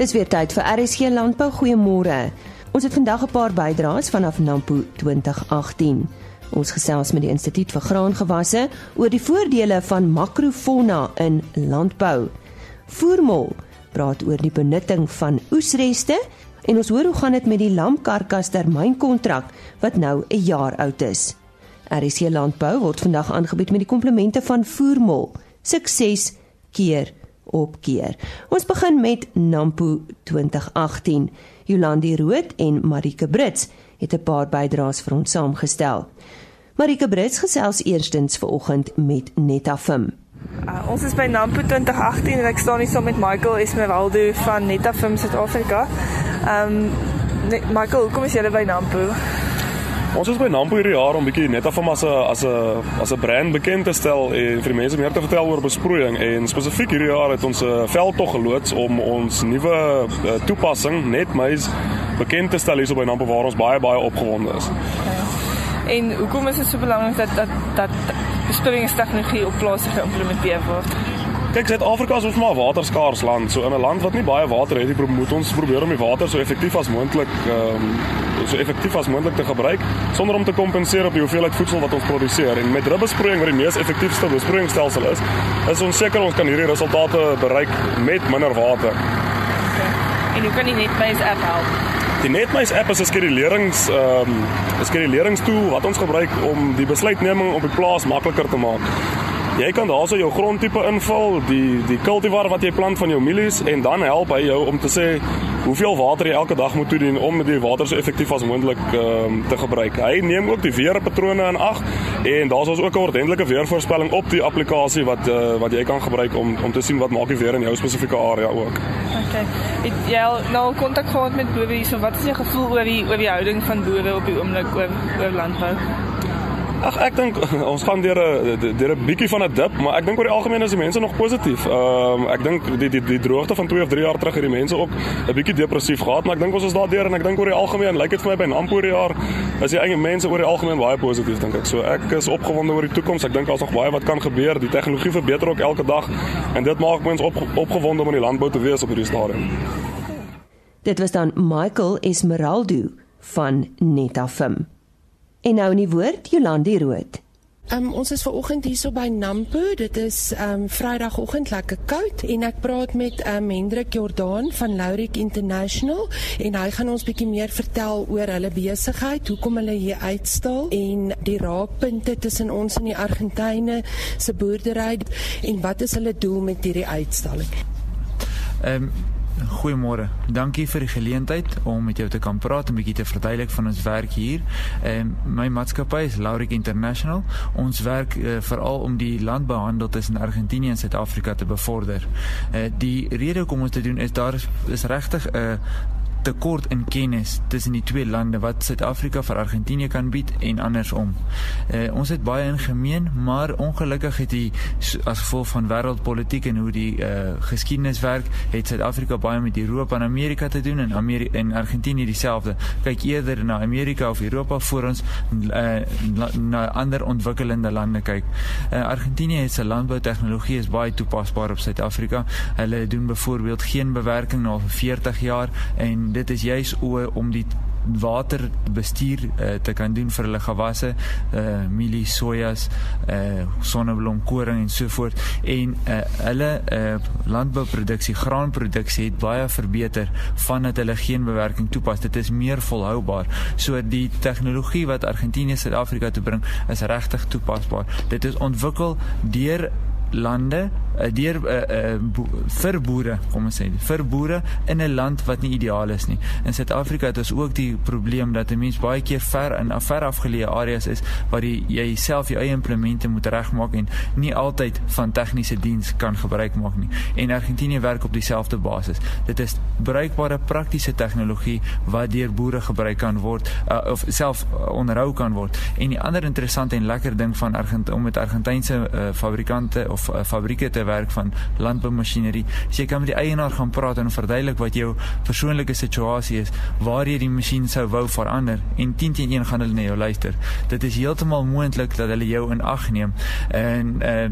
Dis weer tyd vir RSG Landbou. Goeiemôre. Ons het vandag 'n paar bydraes vanaf Nampo 2018. Ons gesels met die Instituut vir Graangewasse oor die voordele van makrofauna in landbou. Voermol praat oor die benutting van oesreste en ons hoor hoe gaan dit met die lamkarkas termynkontrak wat nou 'n jaar oud is. RSC Landbou word vandag aangebied met die komplemente van Voermol. Sukses keer op keer. Ons begin met Nampo 2018. Jolandi Rood en Marike Brits het 'n paar bydraes vir ons saamgestel. Marike Brits gesels eerstens vanoggend met Netafim. Uh, ons is by Nampo 2018 en ek staan hier saam met Michael Esmeraldo van Netafim Suid-Afrika. Ehm um, Michael, hoekom is jy by Nampo? Ons is by Nampo hierdie jaar om bietjie net af om as 'n as 'n as 'n brand bekend te stel en vir die mense meer te vertel oor besproeiing en spesifiek hierdie jaar het ons 'n veldtog geloods om ons nuwe uh, toepassing net mys bekend te stel hier so by Nampo waar ons baie baie opgewonde is. Okay. En hoekom is dit so belangrik dat dat dat besproeiingstegnologie op plase geïmplementeer word? Kyk, Suid-Afrika is ons maar 'n waterskaars land. So in 'n land wat nie baie water het, moet ons probeer om die water so effektief as moontlik ehm um, so effektief as moontlik te gebruik sonder om te kompenseer op die hoeveelheid voedsel wat ons produseer. En met ribbesproeiing wat die mees effektiefste besproeiingsstelsel is, is ons seker ons kan hierdie resultate bereik met minder water. Okay. En hoe kan die Netmys app help? Die Netmys app is 'n skedulerings ehm um, 'n skeduleringstool wat ons gebruik om die besluitneming op die plaas makliker te maak. Jy kan daarso jou grondtipe invul, die die kultivar wat jy plant van jou mielies en dan help hy jou om te sê hoeveel water jy elke dag moet toedien om die water so effektief as moontlik um, te gebruik. Hy neem ook die weerpatrone in ag en daar's ons ook 'n ordentlike weervoorspelling op die applikasie wat uh, wat jy kan gebruik om om te sien wat maak die weer in jou spesifieke area ook. Okay. Het jy nou kontak gehad met boere hierso? Wat is jou gevoel oor die oor die houding van boere op die oomblik oor oor landbou? Ag ek dink ons gaan deur 'n deur 'n bietjie van 'n dip, maar ek dink oor die algemeen is die mense nog positief. Ehm um, ek dink die die die droogte van 2 of 3 jaar terug het die mense ook 'n bietjie depressief gehad, maar ek dink ons is daardeur en ek dink oor die algemeen lyk dit vir my by Nampo hierdie jaar is die eie mense oor die algemeen baie positief dink ek. So ek is opgewonde oor die toekoms. Ek dink daar's nog baie wat kan gebeur. Die tegnologie verbeter ook elke dag en dit maak mense op, opgewonde om in die landbou te wees op hierdie stadium. Dit was dan Michael Esmeraldo van Netafim. En nou in die woord Jolandi Rood. Um, ons is ver oggend hierso by Nampo. Dit is um Vrydagoggend lekker koud en ek praat met um Hendrik Jordaan van Laurik International en hy gaan ons bietjie meer vertel oor hulle besigheid, hoekom hulle hier uitstal en die raakpunte tussen ons en die Argentyne se boerdery en wat is hulle doel met hierdie uitstalling. Um Goeiemôre. Dankie vir die geleentheid om met jou te kan praat en 'n bietjie te verduidelik van ons werk hier. En my maatskappy is Laurik International. Ons werk uh, veral om die landbouhandel tussen Argentinië en Suid-Afrika te bevorder. Uh, die rede hoekom ons dit doen is daar is, is regtig 'n uh, tekort in kennis tussen die twee lande wat Suid-Afrika vir Argentinië kan bied en andersom. Uh, ons het baie in gemeen, maar ongelukkig het die as gevolg van wêreldpolitiek en hoe die uh, geskiedenis werk, het Suid-Afrika baie met Europa en Amerika te doen en Amerika en Argentinië dieselfde. Kyk eerder na Amerika of Europa voor ons uh, na ander ontwikkelende lande kyk. Uh, Argentinië het sy landboutegnologie is baie toepasbaar op Suid-Afrika. Hulle doen byvoorbeeld geen bewerking na 40 jaar en dit is juis om die waterbestuur uh, te kan doen vir hulle gewasse, uh mielie, sojas, uh sonneblom, koring en so voort en uh hulle uh landbouproduksie, graanproduksie het baie verbeter vandat hulle geen bewerking toepas. Dit is meer volhoubaar. So die tegnologie wat Argentinië Suid-Afrika toe bring is regtig toepasbaar. Dit is ontwikkel deur lande uh, deur uh, uh, vir boere, kom ons sê, vir boere in 'n land wat nie ideaal is nie. In Suid-Afrika het ons ook die probleem dat 'n mens baie keer ver in ver afgeleë areas is waar jy jouself jou eie implemente moet regmaak en nie altyd van tegniese diens kan gebruik maak nie. En Argentinië werk op dieselfde basis. Dit is bruikbare praktiese tegnologie wat deur boere gebruik kan word uh, of self onderhou kan word. En die ander interessante en lekker ding van Argent om met Argentynse uh, fabrikante of uh, fabrieke te werk van landboumasjinerie. So jy kan met die eienaar gaan praat en verduidelik wat jou persoonlike situasie is, waar jy die masjien sou wou verander en 10 teen 1 gaan hulle na jou luister. Dit is heeltemal moontlik dat hulle jou in ag neem en uh,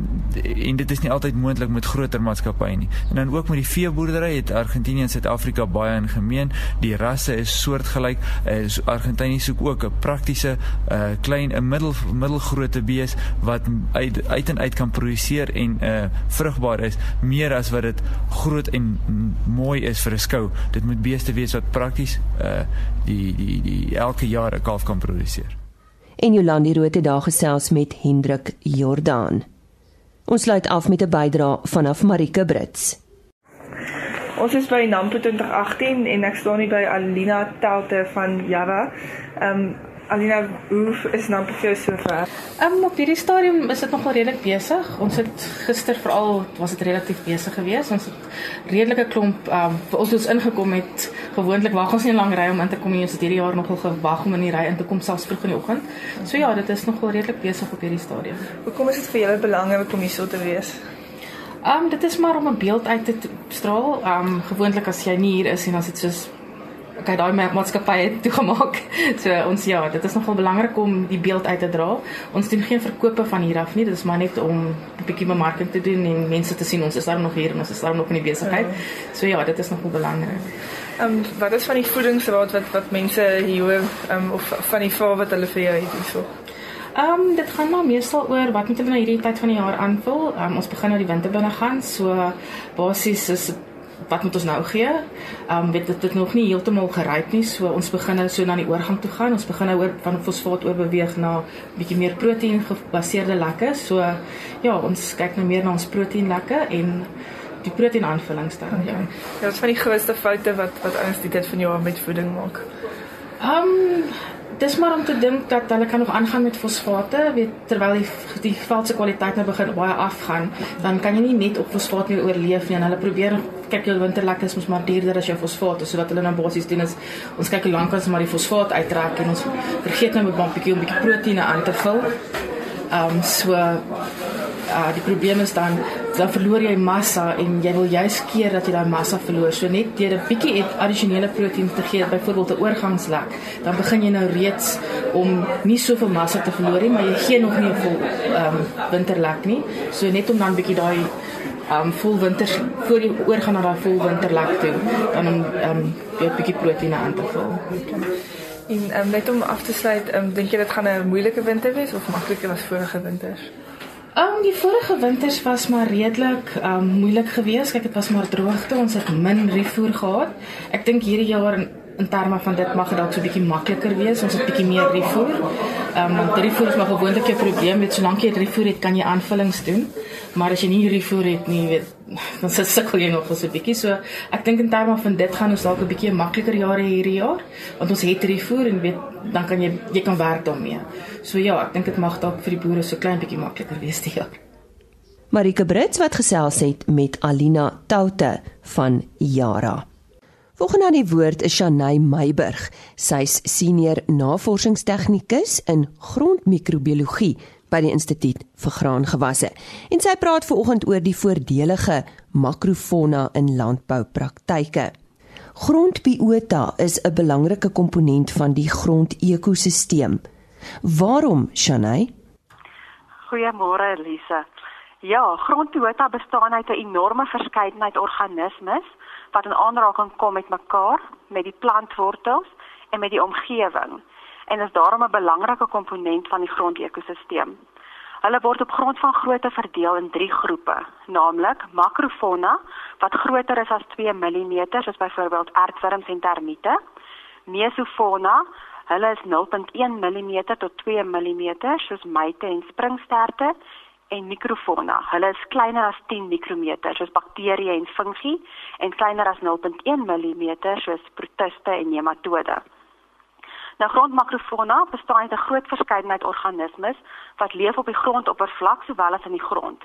en dit is nie altyd moontlik met groter maatskappye nie. En dan ook met die veeboerdery het Argentinië en Suid-Afrika baie in gemeen. Die rasse is soortgelyk. Uh, Argentinië soek ook 'n praktiese uh, klein 'n middel middelgrootte bees wat uit uit en uit kan produseer en uh, vrugbaar is meer as wat dit groot en mooi is vir 'n skou. Dit moet beeste wees wat prakties uh, die die die elke jaar 'n kalf kan produseer. En Jolandi Rood het daar gesels met Hendrik Jordaan. Ons sluit af met 'n bydrae vanaf Marike Brits. Ons is by Nampo 2018 en ek staan hier by Alina Telte van Java. Ehm um, Alina, hoe is Nampo vir jou so ver? Ehm um, op hierdie stadium is dit nogal redelik besig. Ons het gister veral was dit relatief besig geweest. Ons het redelike klomp ehm um, vir ons ons ingekom het. Gewoonlik wag ons nie 'n lang ry om in te kom nie. Ons het hierdie jaar nogal gewag om in die ry in te kom selfs vroeg in die oggend. So ja, dit is nogal redelik besig op hierdie stadium. Hoekom is dit vir julle belangrik om hier so te wees? Ehm um, dit is maar om 'n beeld uit te straal. Ehm um, gewoonlik as jy nie hier is en as dit soos okay, daai maatskappye toegemaak. So ons ja, dit is nogal belangrik om die beeld uit te dra. Ons doen geen verkope van hier af nie. Dit is maar net om 'n bietjie bemarking te doen en mense te sien ons is daar nog hier en ons is daar nog in die besigheid. Ja. So ja, dit is nogal belangrik. Ehm um, wat is van die voedingsraad wat wat mense hier ehm um, of van die vrae wat hulle vir jou het hierso? Ehm um, dit gaan maar meestal oor wat moet hulle nou hierdie tyd van die jaar aanvul. Ehm um, ons begin nou die winter binne gaan. So basies is wat moet ons nou gee? Ehm um, weet dit dit nog nie heeltemal geryp nie. So ons begin nou so na die oorgang toe gaan. Ons begin nou oor van fosfaat oorbeweeg na bietjie meer proteïen gebaseerde lekke. So ja, ons kyk nou meer na ons proteïen lekke en die proteïen aanvullings dan okay. ja. Ja, wat is van die grootste foute wat wat ouens dit van jou met voeding maak? Ehm um, dis maar om te dink dat hulle kan nog aangaan met fosfate, weet terwyl die die veld se kwaliteit nou begin baie afgaan, dan kan jy nie net op fosfaat meer oorleef nie en hulle probeer kyk jou winterlek is mos maar duurder as jou fosfaat, so wat hulle nou basies doen is ons kyk hoe lank ons maar die fosfaat uittrek en ons vergeet nou met 'n bietjie om bietjie proteïene aan te vul. Ehm um, so uh die probleem is dan dan verloor jy massa en jy wil juist keer dat jy daai massa verloor. So net deur 'n bietjie addisionele proteïen te gee, byvoorbeeld 'n oorgangslek, dan begin jy nou reeds om nie soveel massa te verloor nie, maar jy gee nog nie 'n vol ehm um, winterlek nie. So net om dan bietjie daai um, vol winter voor jy oorgaan na daai vol winterlek toe, dan om um, jy 'n bietjie proteïene aan te vul. En um, net om af te sluit, um, dink jy dit gaan 'n moeilike winter wees of makliker as vorige winters? Um, die vorige winters was maar redelik um, moeilik geweest. Kyk, dit was maar droogte. Ons het min refoer gehad. Ek dink hierdie jaar in terme van dit mag dalk so 'n bietjie makliker wees. Ons het bietjie meer refoer. Ehm um, want refoer is maar gewoonlik 'n probleem. Met solank jy refoer het, kan jy aanvullings doen. Maar as jy nie refoer het nie, weet dan sit sukkel jy nog so 'n bietjie. So ek dink in terme van dit gaan ons dalk 'n bietjie makliker jare hierdie jaar, want ons het refoer en weet dan kan jy jy kan werk daarmee. So ja, ek dink dit mag dalk vir die boere so klein bietjie makliker wees die jaar. Marika Brits wat gesels het met Alina Toute van Yara. Volgende aan die woord is Shanay Meiburg. Sy's senior navorsingstegnikus in grondmikrobiologie by die Instituut vir Graangewasse. En sy praat veraloggend oor die voordelige makrofona in landboupraktyke. Grondbiota is 'n belangrike komponent van die grondekosisteem. Waarom, Shanay? Goeiemôre, Elise. Ja, grondbiota bestaan uit 'n enorme verskeidenheid organismes wat in aanraking kom met mekaar, met die plantwortels en met die omgewing en is daarom 'n belangrike komponent van die grondekosisteem. Hulle word op grond van grootte verdeel in 3 groepe, naamlik makrofauna wat groter is as 2 mm, soos byvoorbeeld aardwurms en termiete, mesofauna, hulle is 0.1 mm tot 2 mm, soos myte en springsterte en mikrofauna. Hulle is kleiner as 10 mikrometer soos bakterieë en fungi en kleiner as 0.1 mm soos protiste en nematode. Nou grondmakrofauna bestaan uit 'n groot verskeidenheid organismes wat leef op die grondoppervlak sowel as in die grond.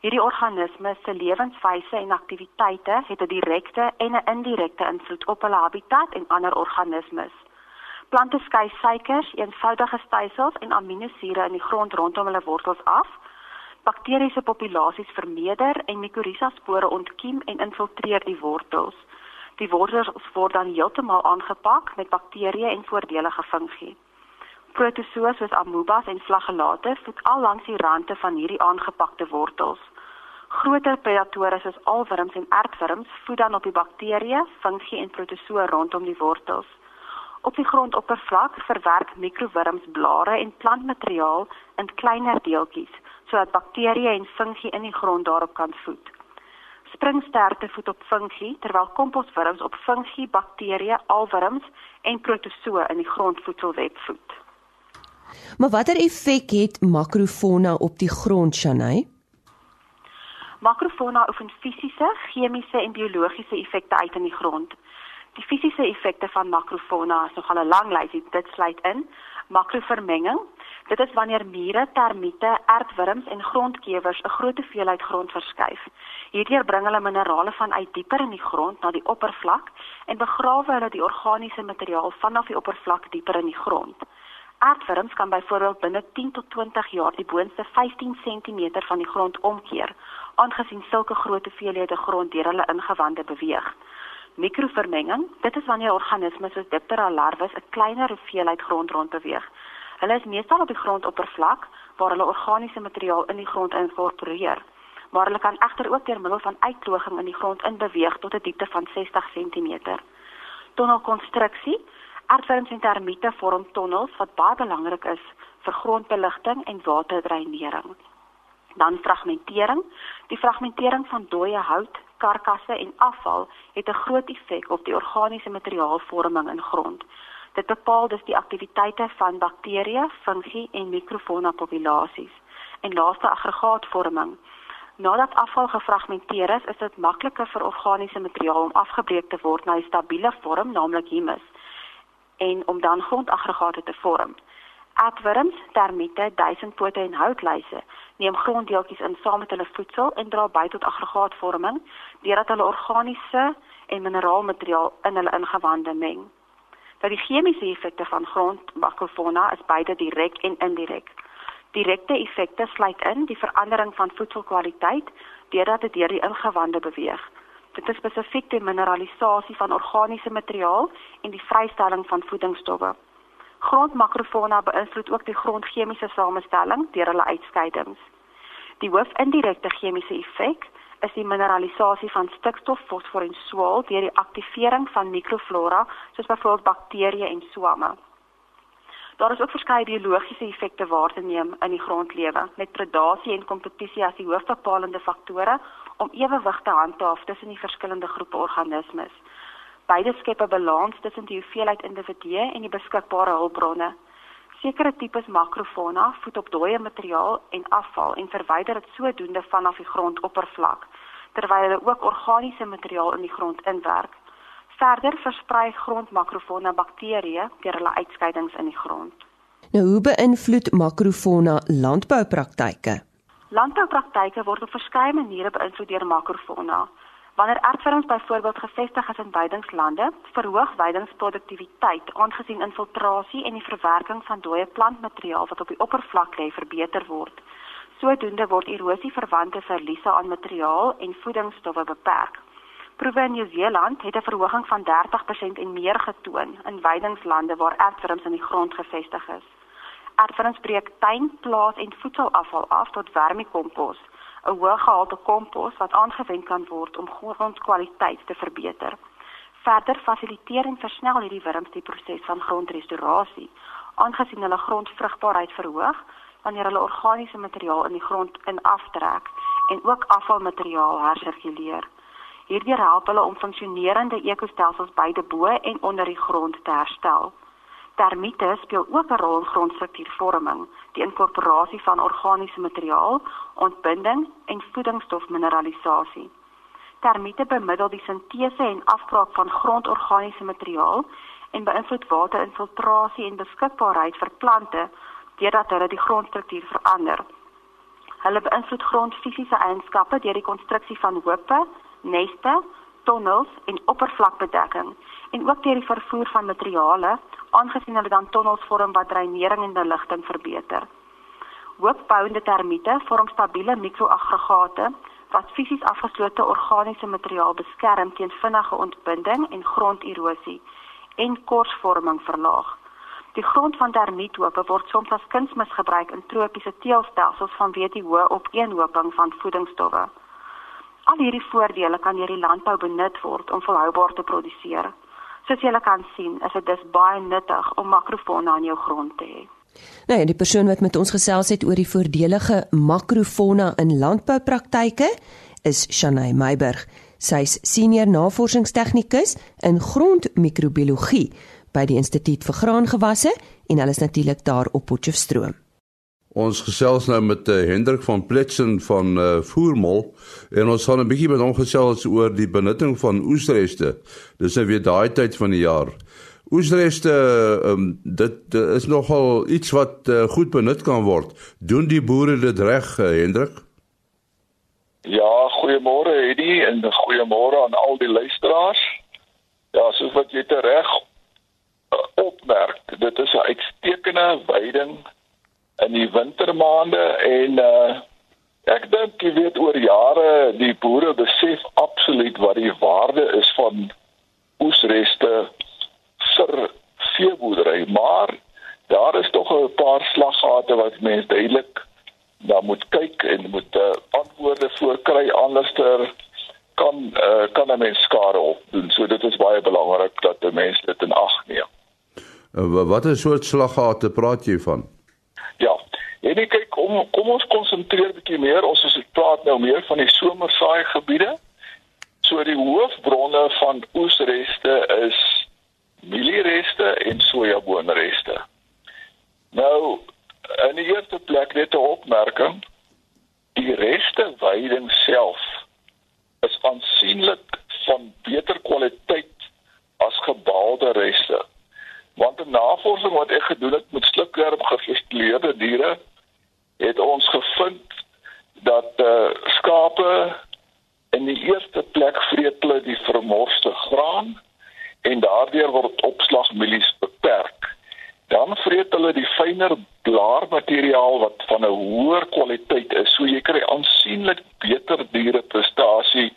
Hierdie organismes se lewenswyse en aktiwiteite het 'n direkte en 'n indirekte invloed op hulle habitat en ander organismes. Plante skei suikers, eenvoudige stysels en aminosure in die grond rondom hulle wortels af bakteriese populasies vermeerder en mycorrhiza spore ontkiem en infiltreer die wortels. Die wortels word dan heeltemal aangepak met bakterieë en voordelige fungie. Protozoa soos amoebas en flagellate voed al langs die rande van hierdie aangepakte wortels. Groter predatore soos alwurms en aardwurms voed dan op die bakterieë, fungie en protozoa rondom die wortels. Op die grondoppervlak verwerk mikrowurms blare en plantmateriaal in kleiner deeltjies sodat bakterieë en fungie in die grond daarop kan voed. Springsterte voed op fungie terwyl komposwurms op fungie, bakterieë, alwurms en protozoa in die grondvoedselweb voed. Maar watter effek het makrofauna op die grond, Shanay? Makrofauna oefen fisiese, chemiese en biologiese effekte uit in die grond. Die fisiese effekte van makrofauna is nogal 'n lang lysie. Dit sluit in makrovermenging. Dit is wanneer mure, termiete, aardwurms en grondkewers 'n groot hoeveelheid grond verskuif. Hierdeur bring hulle minerale vanuit dieper in die grond na die oppervlak en begrawe hulle die organiese materiaal vanaf die oppervlak dieper in die grond. Aardwurms kan byvoorbeeld binne 10 tot 20 jaar die boonste 15 cm van die grond omkeer, aangesien sulke groot hoeveelhede grond deur hulle ingewande beweeg. Mikrovermenging, dit is wanneer organismes soos Diptera larwes 'n kleiner hoeveelheid grond rondbeweeg. Hulle is meestal op die grondoppervlak waar hulle organiese materiaal in die grond inkorporeer, maar hulle kan egter ook deur middel van uitkloging in die grond inbeweeg tot 'n diepte van 60 cm. Tonnelkonstruksie, aardwurms en termiete vorm tonnels wat baie belangrik is vir grondbeligting en waterdreinering. Dan fragmentering. Die fragmentering van dooie hout, karkasse en afval het 'n groot effek op die organiese materiaalvorming in grond. Dit bepaal dus die aktiwiteite van bakterieë, fungie en mikrofauna populasies en laaste aggregaatvorming. Nadat afval gefragmenteer is, is dit makliker vir organiese materiaal om afgebreek te word na 'n stabiele vorm, naamlik humus, en om dan grondaggregate te vorm. Aardwurms, termiete, duisendpote en houtluise neem gronddeeltjies in saam met hulle voedsel en dra by tot aggregaatvorming deurdat hulle organiese en mineraalmateriaal in hulle ingewande meng. Dat die chemiese effekte van grondmakrofauna is beide direk en indirek. Direkte effekte sluit in die verandering van voedselkwaliteit deurdat dit deur die ingewande beweeg. Dit is spesifiek die mineralisasie van organiese materiaal en die vrystelling van voedingsstowwe. Grondmakrofauna beïnvloed ook die grondchemiese samestelling deur hulle uitskeidings. Die hoof indirekte chemiese effek is die mineralisasie van stikstof, fosfor en swaal deur die aktivering van mikroflora soos byvoorbeeld bakterieë en swamme. Daar is ook verskeie biologiese effekte waar te neem in die grondlewe met predasie en kompetisie as die hoofbepalende faktore om ewewig te handhaaf tussen die verskillende groepe organismes. Beide skep 'n balans tussen die hoeveelheid individue en die beskikbare hulpbronne. Sekere tipes makrofauna voed op dooie materiaal en afval en verwyder dit sodoende vanaf die grondoppervlak, terwyl hulle ook organiese materiaal in die grond inwerk. Verder versprei grondmakrofauna bakterieë deur hulle uitskeidings in die grond. Nou hoe beïnvloed makrofauna landboupraktyke? Landboupraktyke word op verskeie maniere beïnvloed deur makrofauna. Wanneer aardvarings byvoorbeeld gevestig is in weidingslande, verhoog weidingsproduktiwiteit aangesien infiltrasie en die verwerking van dooie plantmateriaal wat op die oppervlak lê verbeter word. Sodoende word erosieverwante verliese aan materiaal en voedingsstowwe beperk. Proewe in Nieu-Seeland het 'n verhoging van 30% en meer getoon in weidingslande waar aardvarings in die grond gevestig is. Aardvarings breek tuin, plaas en voedselafval af tot vermikompos 'n hoë gehalte kompos wat aangewend kan word om grondkwaliteit te verbeter. Verder fasiliteer en versnel hierdie wurms die proses van grondrestaurasie, aangesien hulle grondvrugbaarheid verhoog wanneer hulle organiese materiaal in die grond in aftrek en ook afvalmateriaal hersirkuleer. Hierdie help hulle om funksionerende ekostelsels beide bo en onder die grond te herstel. Termiete speel ook 'n rol in grondstruktuurvorming, die inkorporasie van organiese materiaal, ontbinding en voedingsstofmineralisasie. Termiete bemiddel die sintese en afbraak van grondorganiese materiaal en beïnvloed waterinfiltrasie en beskikbaarheid vir plante deurdat hulle die grondstruktuur verander. Hulle beïnvloed grondfisiese eienskappe deur die konstruksie van hoope, neste, tonnels en oppervlakbedekking en ook deur die vervoer van materiale aangesien hulle dan tonnels vorm wat dreinering en beligting verbeter. Hoopbouende termiete vorm stabiele mikroaggregate wat fisies afgeslote organiese materiaal beskerm teen vinnige ontbinding en gronderosie en korsvorming verlaag. Die grond van termiethope word soms as kunsmis gebruik in tropiese teelstelsels vanweë die hoë opeenhoping van voedingsstowwe. Al hierdie voordele kan deur die landbou benut word om volhoubaar te produseer. Soos julle kan sien, is dit dus baie nuttig om makrofauna in jou grond te hê. Nou ja, die persoon wat met ons gesels het oor die voordelige makrofauna in landboupraktyke is Shanay Meiburg. Sy's senior navorsingstegnikus in grondmikrobiologie by die Instituut vir Graangewasse en hulle is natuurlik daar op Potchefstroom. Ons gesels nou met uh, Hendrik van Pletsen van uh, Voormol en ons gaan 'n bietjie met hom gesels oor die benutting van oesreste. Dis nou weer daai tyd van die jaar. Oesreste um, dit, dit is nogal iets wat uh, goed benut kan word. Doen die boere dit reg, uh, Hendrik? Ja, goeiemôre Eddie en goeiemôre aan al die luisteraars. Ja, soos wat jy reg opmerk, dit is 'n uitstekende veiding in die wintermaande en uh ek dink jy weet oor jare die boere besef absoluut wat die waarde is van oesreste vir veeboerdery, maar daar is tog 'n paar slaggate wat mense duidelik dan moet kyk en moet uh, antwoorde voorkry anderster kan uh, kan 'n mens skade opdoen. So dit is baie belangrik dat 'n mens dit in ag neem. Uh, wat 'n soort slaggate praat jy van? Ja. En ek kyk kom kom ons konsentreer bietjie meer. Ons is praat nou meer van die somersaai gebiede. So die hoofbronne van oesreste is mieliereste en sojaboonreste. Nou in die eerste plek net 'n opmerking. Die reste veiding self is aansienlik van beter kwaliteit as gebaalde reste. Want 'n navorsing wat ek gedoen het met slukwerm gefisteleerde diere het ons gevind dat eh uh, skape in die eerste plek vreet hulle die vermorste graan en daardeur word opslagmielies beperk. Dan vreet hulle die fynere blaarmateriaal wat van 'n hoër kwaliteit is. So jy kry aansienlik beter diereprestasie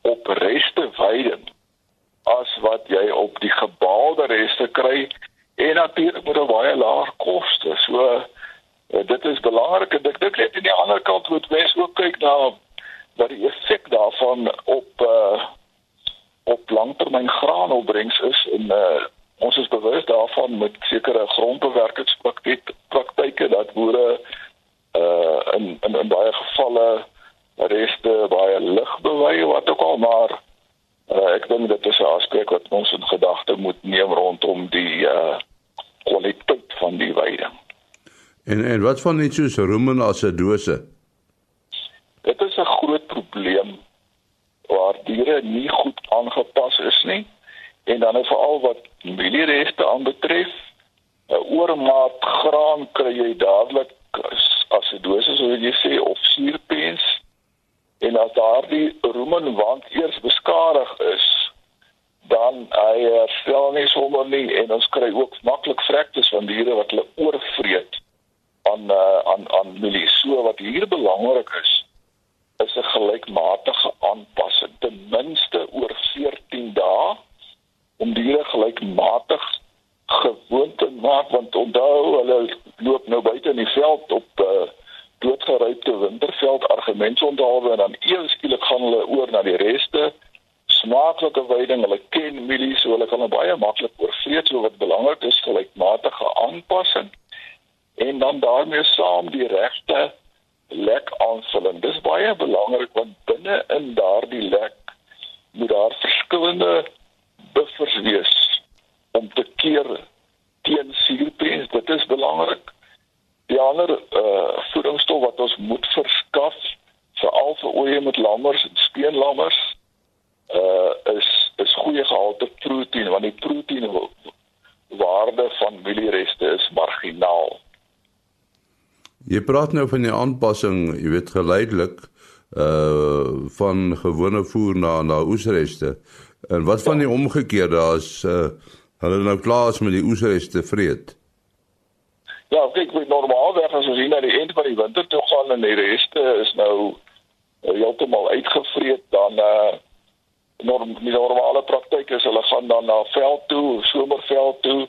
op reste veiding as wat jy op die gebaalde reste kry en natuurlik met 'n baie laer koste. So uh, dit is belangrik en ek dink net aan die ander kant moet mens ook kyk na wat die effek daarvan op uh, op langtermyn graanopbrengs is en uh, ons is bewus daarvan met sekere grondbewerkingspraktyke dat boere uh in in, in baie gevalle reste baie lig bewy wat ook al maar uh, ek dink dit is 'n aspek wat ons in gedagte moet neem rondom die uh kwaliteit van die veiding. En en wat van net soos rumenacidose? Dit is 'n groot probleem waar diere nie goed aangepas is nie en dan is veral wat mieliereste aanbetref 'n oormaat graan kry jy dadelik acidose soos jy sê of suurpens as daardie roemenwand eers beskadig is dan hy herstel nie sommer nie en ons kry ook maklik vrektes van diere wat hulle oorvreet aan uh, aan aan milie so wat hier belangrik is is 'n gelykmatige aanpassing. Ten minste oor 14 dae om diere gelykmatig gewoon te maak want onthou hulle loop nou buite in die veld op uh, doodgeruipte winterveld argumentsonthaalwe en dan eers skielik gaan hulle oor na die reste. Smaaklike veiding hulle ken mielies so hulle kan baie maklik oorvreet so wat belangrik is gelykmatige aanpassing. En dan daarmee saam die regte lek aanvulling. Dis baie belangrik want binne in daardie lek moet daar verskillende buffers wees om te keer teen suurpens. Dit is belangrik die ander uh voedingsstof wat ons moet verskaf veral vir oeye met lammers en speenlammers uh is is goeie gehalte proteïen want die proteïen waarde van mieliereste is marginaal. Jy praat nou van die aanpassing, jy weet geleidelik uh van gewone voer na na oesreste. En wat van die omgekeerde as uh hulle nou klaar is met die oesreste vreet? Ja, kyk, met normaalweg as ons hier na die einde van die winter toe gaan en die reste is nou uh, heeltemal uitgevreet dan uh norm die normale praktyk is hulle gaan dan na veld toe, somerveld toe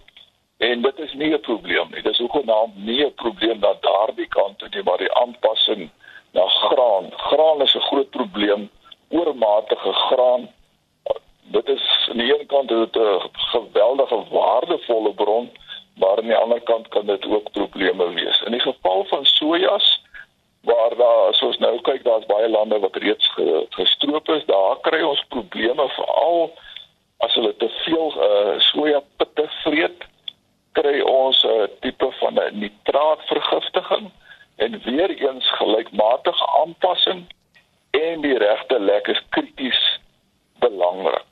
en dit is nie 'n probleem nie. Dis hoegenaamd nie 'n probleem dat daardie kant toe nie, maar die aanpassing na graan. Graan is 'n groot probleem, oormatige graan. Dit is aan die een kant 'n geweldige waardevolle bron, maar aan die ander kant kan dit ook probleme wees. In die geval van sojas waar daar soos nou kyk daar's baie lande wat reeds gestroop is daar kry ons probleme veral as hulle te veel uh, soja pitte vreet kry ons 'n uh, tipe van 'n nitraatvergiftiging en weer eens gelykmatige aanpassing en die regte lek is krities belangrik.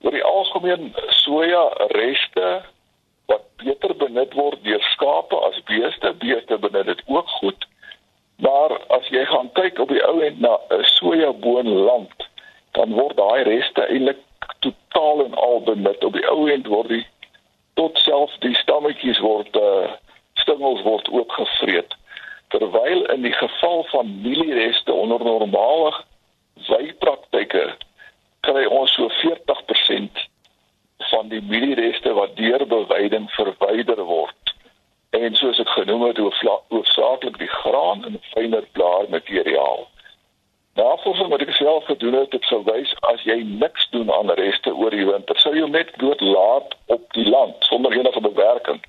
Oor die algemeen soja reste wat beter benut word deur skape as beeste, beeste benut dit ook goed. Maar as jy gaan kyk op die ou end na 'n sojaboonland, dan word daai reste eintlik totaal en al benut. Op die ou end word die tot self die stammetjies word uh stingels word ook gevreet. Terwyl in die geval van mieliereste onder normale wypraktyke kry ons so 40% van die mieliereste wat deur bewyding verwyder word en soos ek genoem het hoofsaaklik die graan en fyner blaarmateriaal. Navorsing wat ek self gedoen het, het gewys as jy niks doen aan reste oor die winter, sou jy net dood laat op die land sonder enige bewerking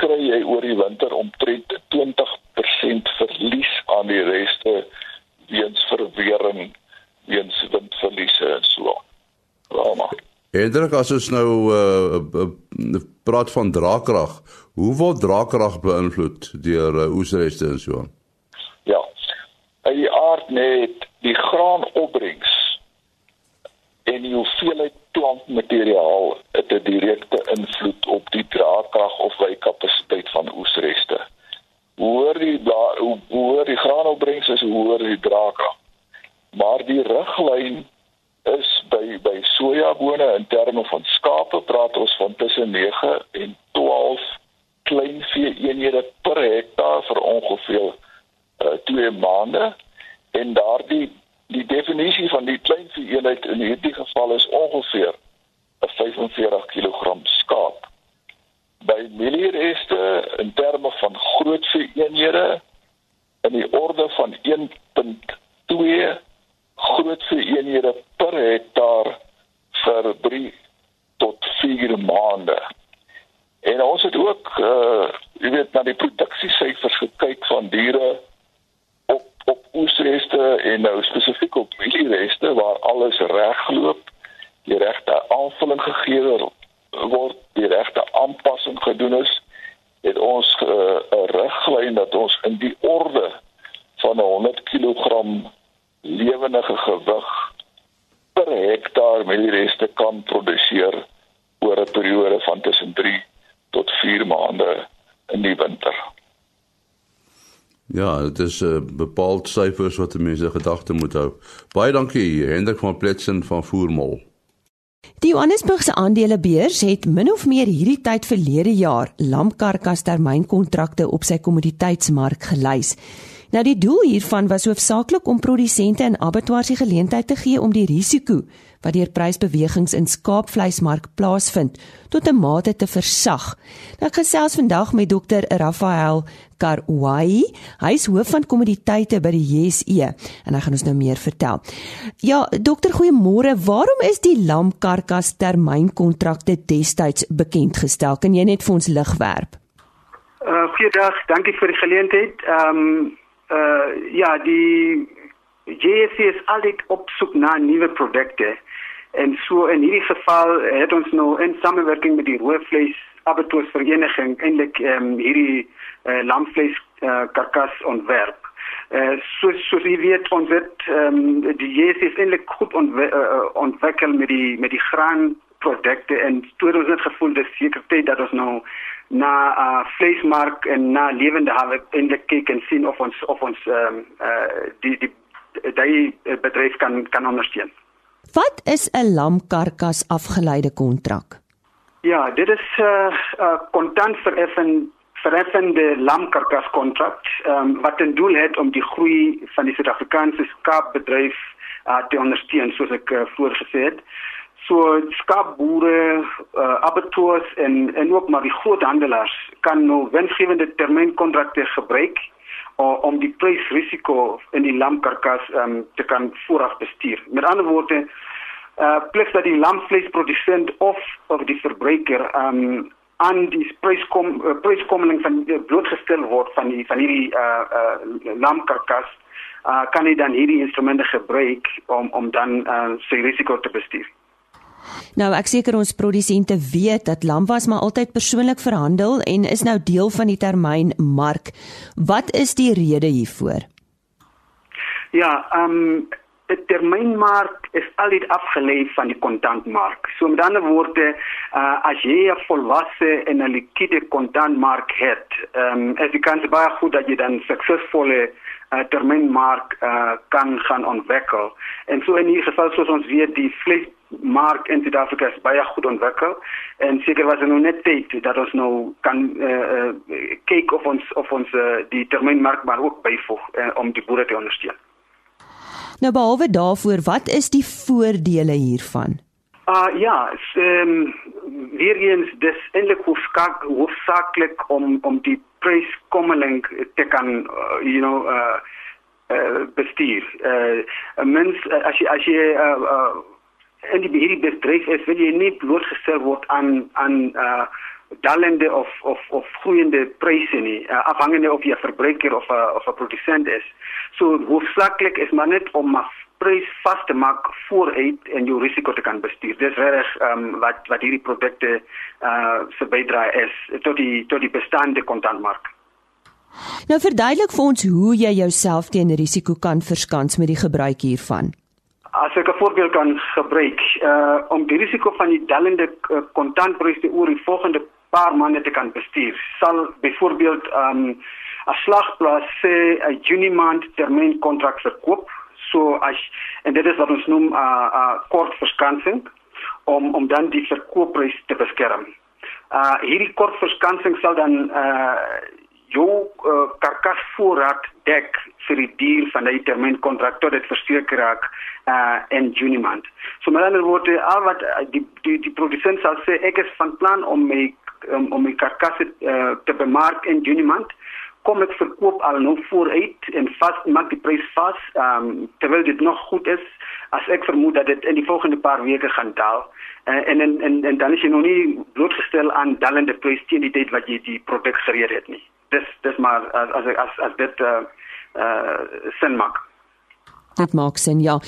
kry jy oor die winter omtrent 20% verlies aan die reste weens verwering, weens windverliese en so. Rama. Hendrik, as ons nou uh, uh, praat van draagkrag, hoe word draagkrag beïnvloed deur uh, oesreste en so? Ja. Hy aard net die graanopbrengs en die hoeveelheid plantmateriaal het 'n direkte invloed op die draagkrag of wykapasiteit van oesreste. Hoe hoër die hoe hoër die graanopbrengs is, hoe hoër die draagkrag. Maar die riglyn is by by sojabone in terme van skape praat ons van tussen 9 en 12 kleinvee eenhede per hektaar vir ongeveer uh, 2 maande en daardie die definisie van die kleinvee eenheid in hierdie geval is ongeveer 'n 45 kg skaap. By mieliereste in terme van grootvee eenhede in die orde van 1.2 grootvee eenhede per hektaar vir 3 tot 4 maande. En ons het ook uh jy weet na die produksiesyfers gekyk van diere op op oesreste en nou spesifiek op mieliereste waar alles regloop, die regte aanvulling gegee word, die regte aanpassing gedoen is, het ons uh, 'n uh, riglyn dat ons in die orde van 100 kg lewendige gewig per hektaar mieliereste kan produseer oor 'n periode van tussen 3 tot 4 maande in die winter. Ja, dit is 'n uh, bepaald syfers wat mense gedagte moet hou. Baie dankie Hendrik van Pletsen van Voormol. Die Johannesburgse aandelebeurs het min of meer hierdie tyd verlede jaar lamkarkas termynkontrakte op sy kommoditeitsmark gelys. Nou die doel hiervan was hoofsaaklik om produsente en abattoirs die geleentheid te gee om die risiko wat deur prysbewegings in skaapvleismark plaasvind tot 'n mate te versag. Nou ek gesels vandag met dokter Rafael Karwai, hy is hoof van kommoditeite by die JSE en hy gaan ons nou meer vertel. Ja, dokter, goeiemôre. Waarom is die lamkarkas termynkontrakte destyds bekend gestel? Kan jy net vir ons lig werp? Uh goeiedag, dankie vir die geleentheid. Ehm um, uh ja, die JSE is altyd op soek na nuwe produkte. En so in hierdie geval het ons nou in samewerking met die roofvleis abattoirs vereniging eintlik ehm um, hierdie uh, lamvleis uh, karkas ontwerp. Uh, so so wie weet ons het ehm um, die JSE is eintlik goed ontwe uh, ontwikkel met die met die graan produkte en toe ons het gevoel dis seker tyd dat ons nou na uh, vleismark en na lewende hawe eintlik kyk en sien of ons of ons ehm um, uh, die die daai bedryf kan kan ondersteun. Wat is 'n lamkarkas afgeleide kontrak? Ja, dit is 'n uh, uh, kontant vereffing verheffende lamkarkaskontrak um, wat ten doel het om die groei van die Suid-Afrikaanse skaapbedryf uh, te ondersteun soos ek uh, voorgesê het. So skaapboere, uh, abattoirs en en ook maar die groothandelaars kan nou winsgewende termynkontrakte gebruik om die prysrisiko in die lamkarkas um, te kan vooraf bestuur. Met ander woorde, uh plig dat die lamvleisprodusent of of die verbruiker um aan die pryskom uh, pryskommeling van uh, blootgestel word van die van hierdie uh uh lamkarkas uh kan hy dan hierdie instrumente gebruik om om dan uh sy risiko te bestuur. Nou ek seker ons produsente weet dat lamwas maar altyd persoonlik verhandel en is nou deel van die termyn mark. Wat is die rede hiervoor? Ja, ehm um, die termynmark is altyd afgelei van die kontantmark. So met ander woorde, uh, as jy 'n volwasse en 'n liquide kontantmark het, ehm um, is die kans baie goed dat jy dan suksesvolle uh, termynmark uh, kan gaan ontwikkel. En so in hierdie geval soos ons weet, die vleismark in Suid-Afrika is baie goed ontwikkel en seker was nou net tyd dat ons nou kan uh, uh, kyk of ons of ons uh, die termynmark maar ook byvoeg uh, om die boere te ondersteun. Nou behalwe daarvoor, wat is die voordele hiervan? Ah uh, ja, ehm um, weer eens dis eintlik hoofsaak, hoofsaaklik om om die pryskommeling te kan uh, you know uh, uh bestuur. Uh mens as jy as jy uh, uh in die hierdie bedryf is, wil jy nie blootgestel word aan aan uh dalende of of of groeiende pryse nie uh, afhangende of jy 'n verbruiker of 'n of 'n produsent is. So hoofsaaklik is maar net om 'n prys vas te maak vooruit en jou risiko te kan bestuur. Dis reg um, wat wat hierdie produkte uh se bydrae is tot die tot die bestaande kontantmark. Nou verduidelik vir ons hoe jy jouself teen risiko kan verskans met die gebruik hiervan. As ek 'n voorbeeld kan gebruik, uh om die risiko van die dalende kontantpryse oor die volgende paar maande te kan bestuur. Sal byvoorbeeld um 'n slagplaas sê 'n Junie maand termyn kontrak verkoop. So as en dit is wat ons noem 'n uh, 'n uh, kort verskansing om om dan die verkoopprys te beskerm. Uh hierdie kort verskansing sal dan uh jou uh, karkasvoorraad dek vir die duur van die termynkontrak tot dit verseker raak uh in Junie maand. So met ander woorde, al wat die die die produsent sal sê ek is van plan om my um, om my karkasse uh, te bemark in Junie maand kom ek verkoop al nou vooruit en vas maak die prys vas um, terwyl dit nog goed is as ek vermoed dat dit in die volgende paar weke gaan daal. Uh, en, en en en dan is jy nog nie blootgestel aan dalende pryse teen die tyd wat jy die produk gereed het nie. Dis dis maar as as as, as dit uh, uh, sin maak. Dit maak sin ja.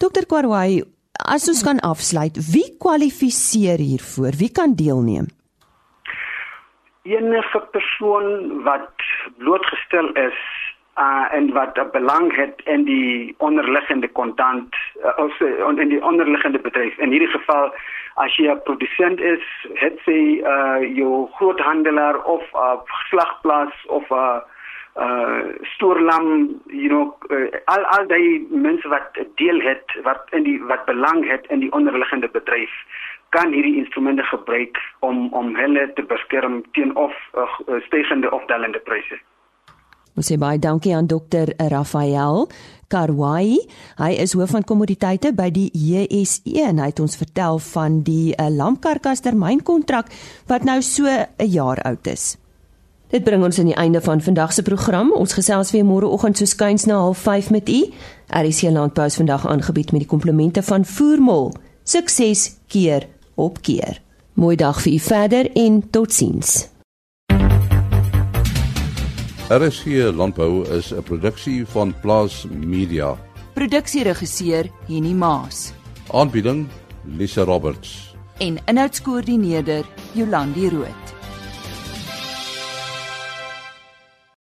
Dokter Kwarwai as ons kan afsluit wie kwalifiseer hiervoor? Wie kan deelneem enige persoon wat blootgestel is uh en wat 'n belang het in die onderliggende kontant uh, of uh, in die onderliggende bedryf. In hierdie geval as jy 'n produsent is het sy uh jou groothandelaar of 'n uh, slagplaas of 'n uh, uh stoorlam you know uh, al al die mense wat deel het wat in die wat belang het in die onderliggende bedryf kan hierdie instrumente gebruik om om hulle te beskerm teen of uh, stygende of dalende pryse. Ons sê baie dankie aan dokter Rafael Karwai. Hy is hoof van kommoditeite by die JSE en hy het ons vertel van die uh, lampkarkas termynkontrak wat nou so 'n jaar oud is. Dit bring ons aan die einde van vandag se program. Ons gesels weer môreoggend so skuins na 05:30 met u. RC Landbou is vandag aangebied met die komplemente van Voermol. Sukses keer op keer. Mooi dag vir u verder en totsiens. RSG Landbou is 'n produksie van Plaas Media. Produksieregisseur Henny Maas. Aanbieding Lisa Roberts. En inhoudskoördineerder Jolandi Root.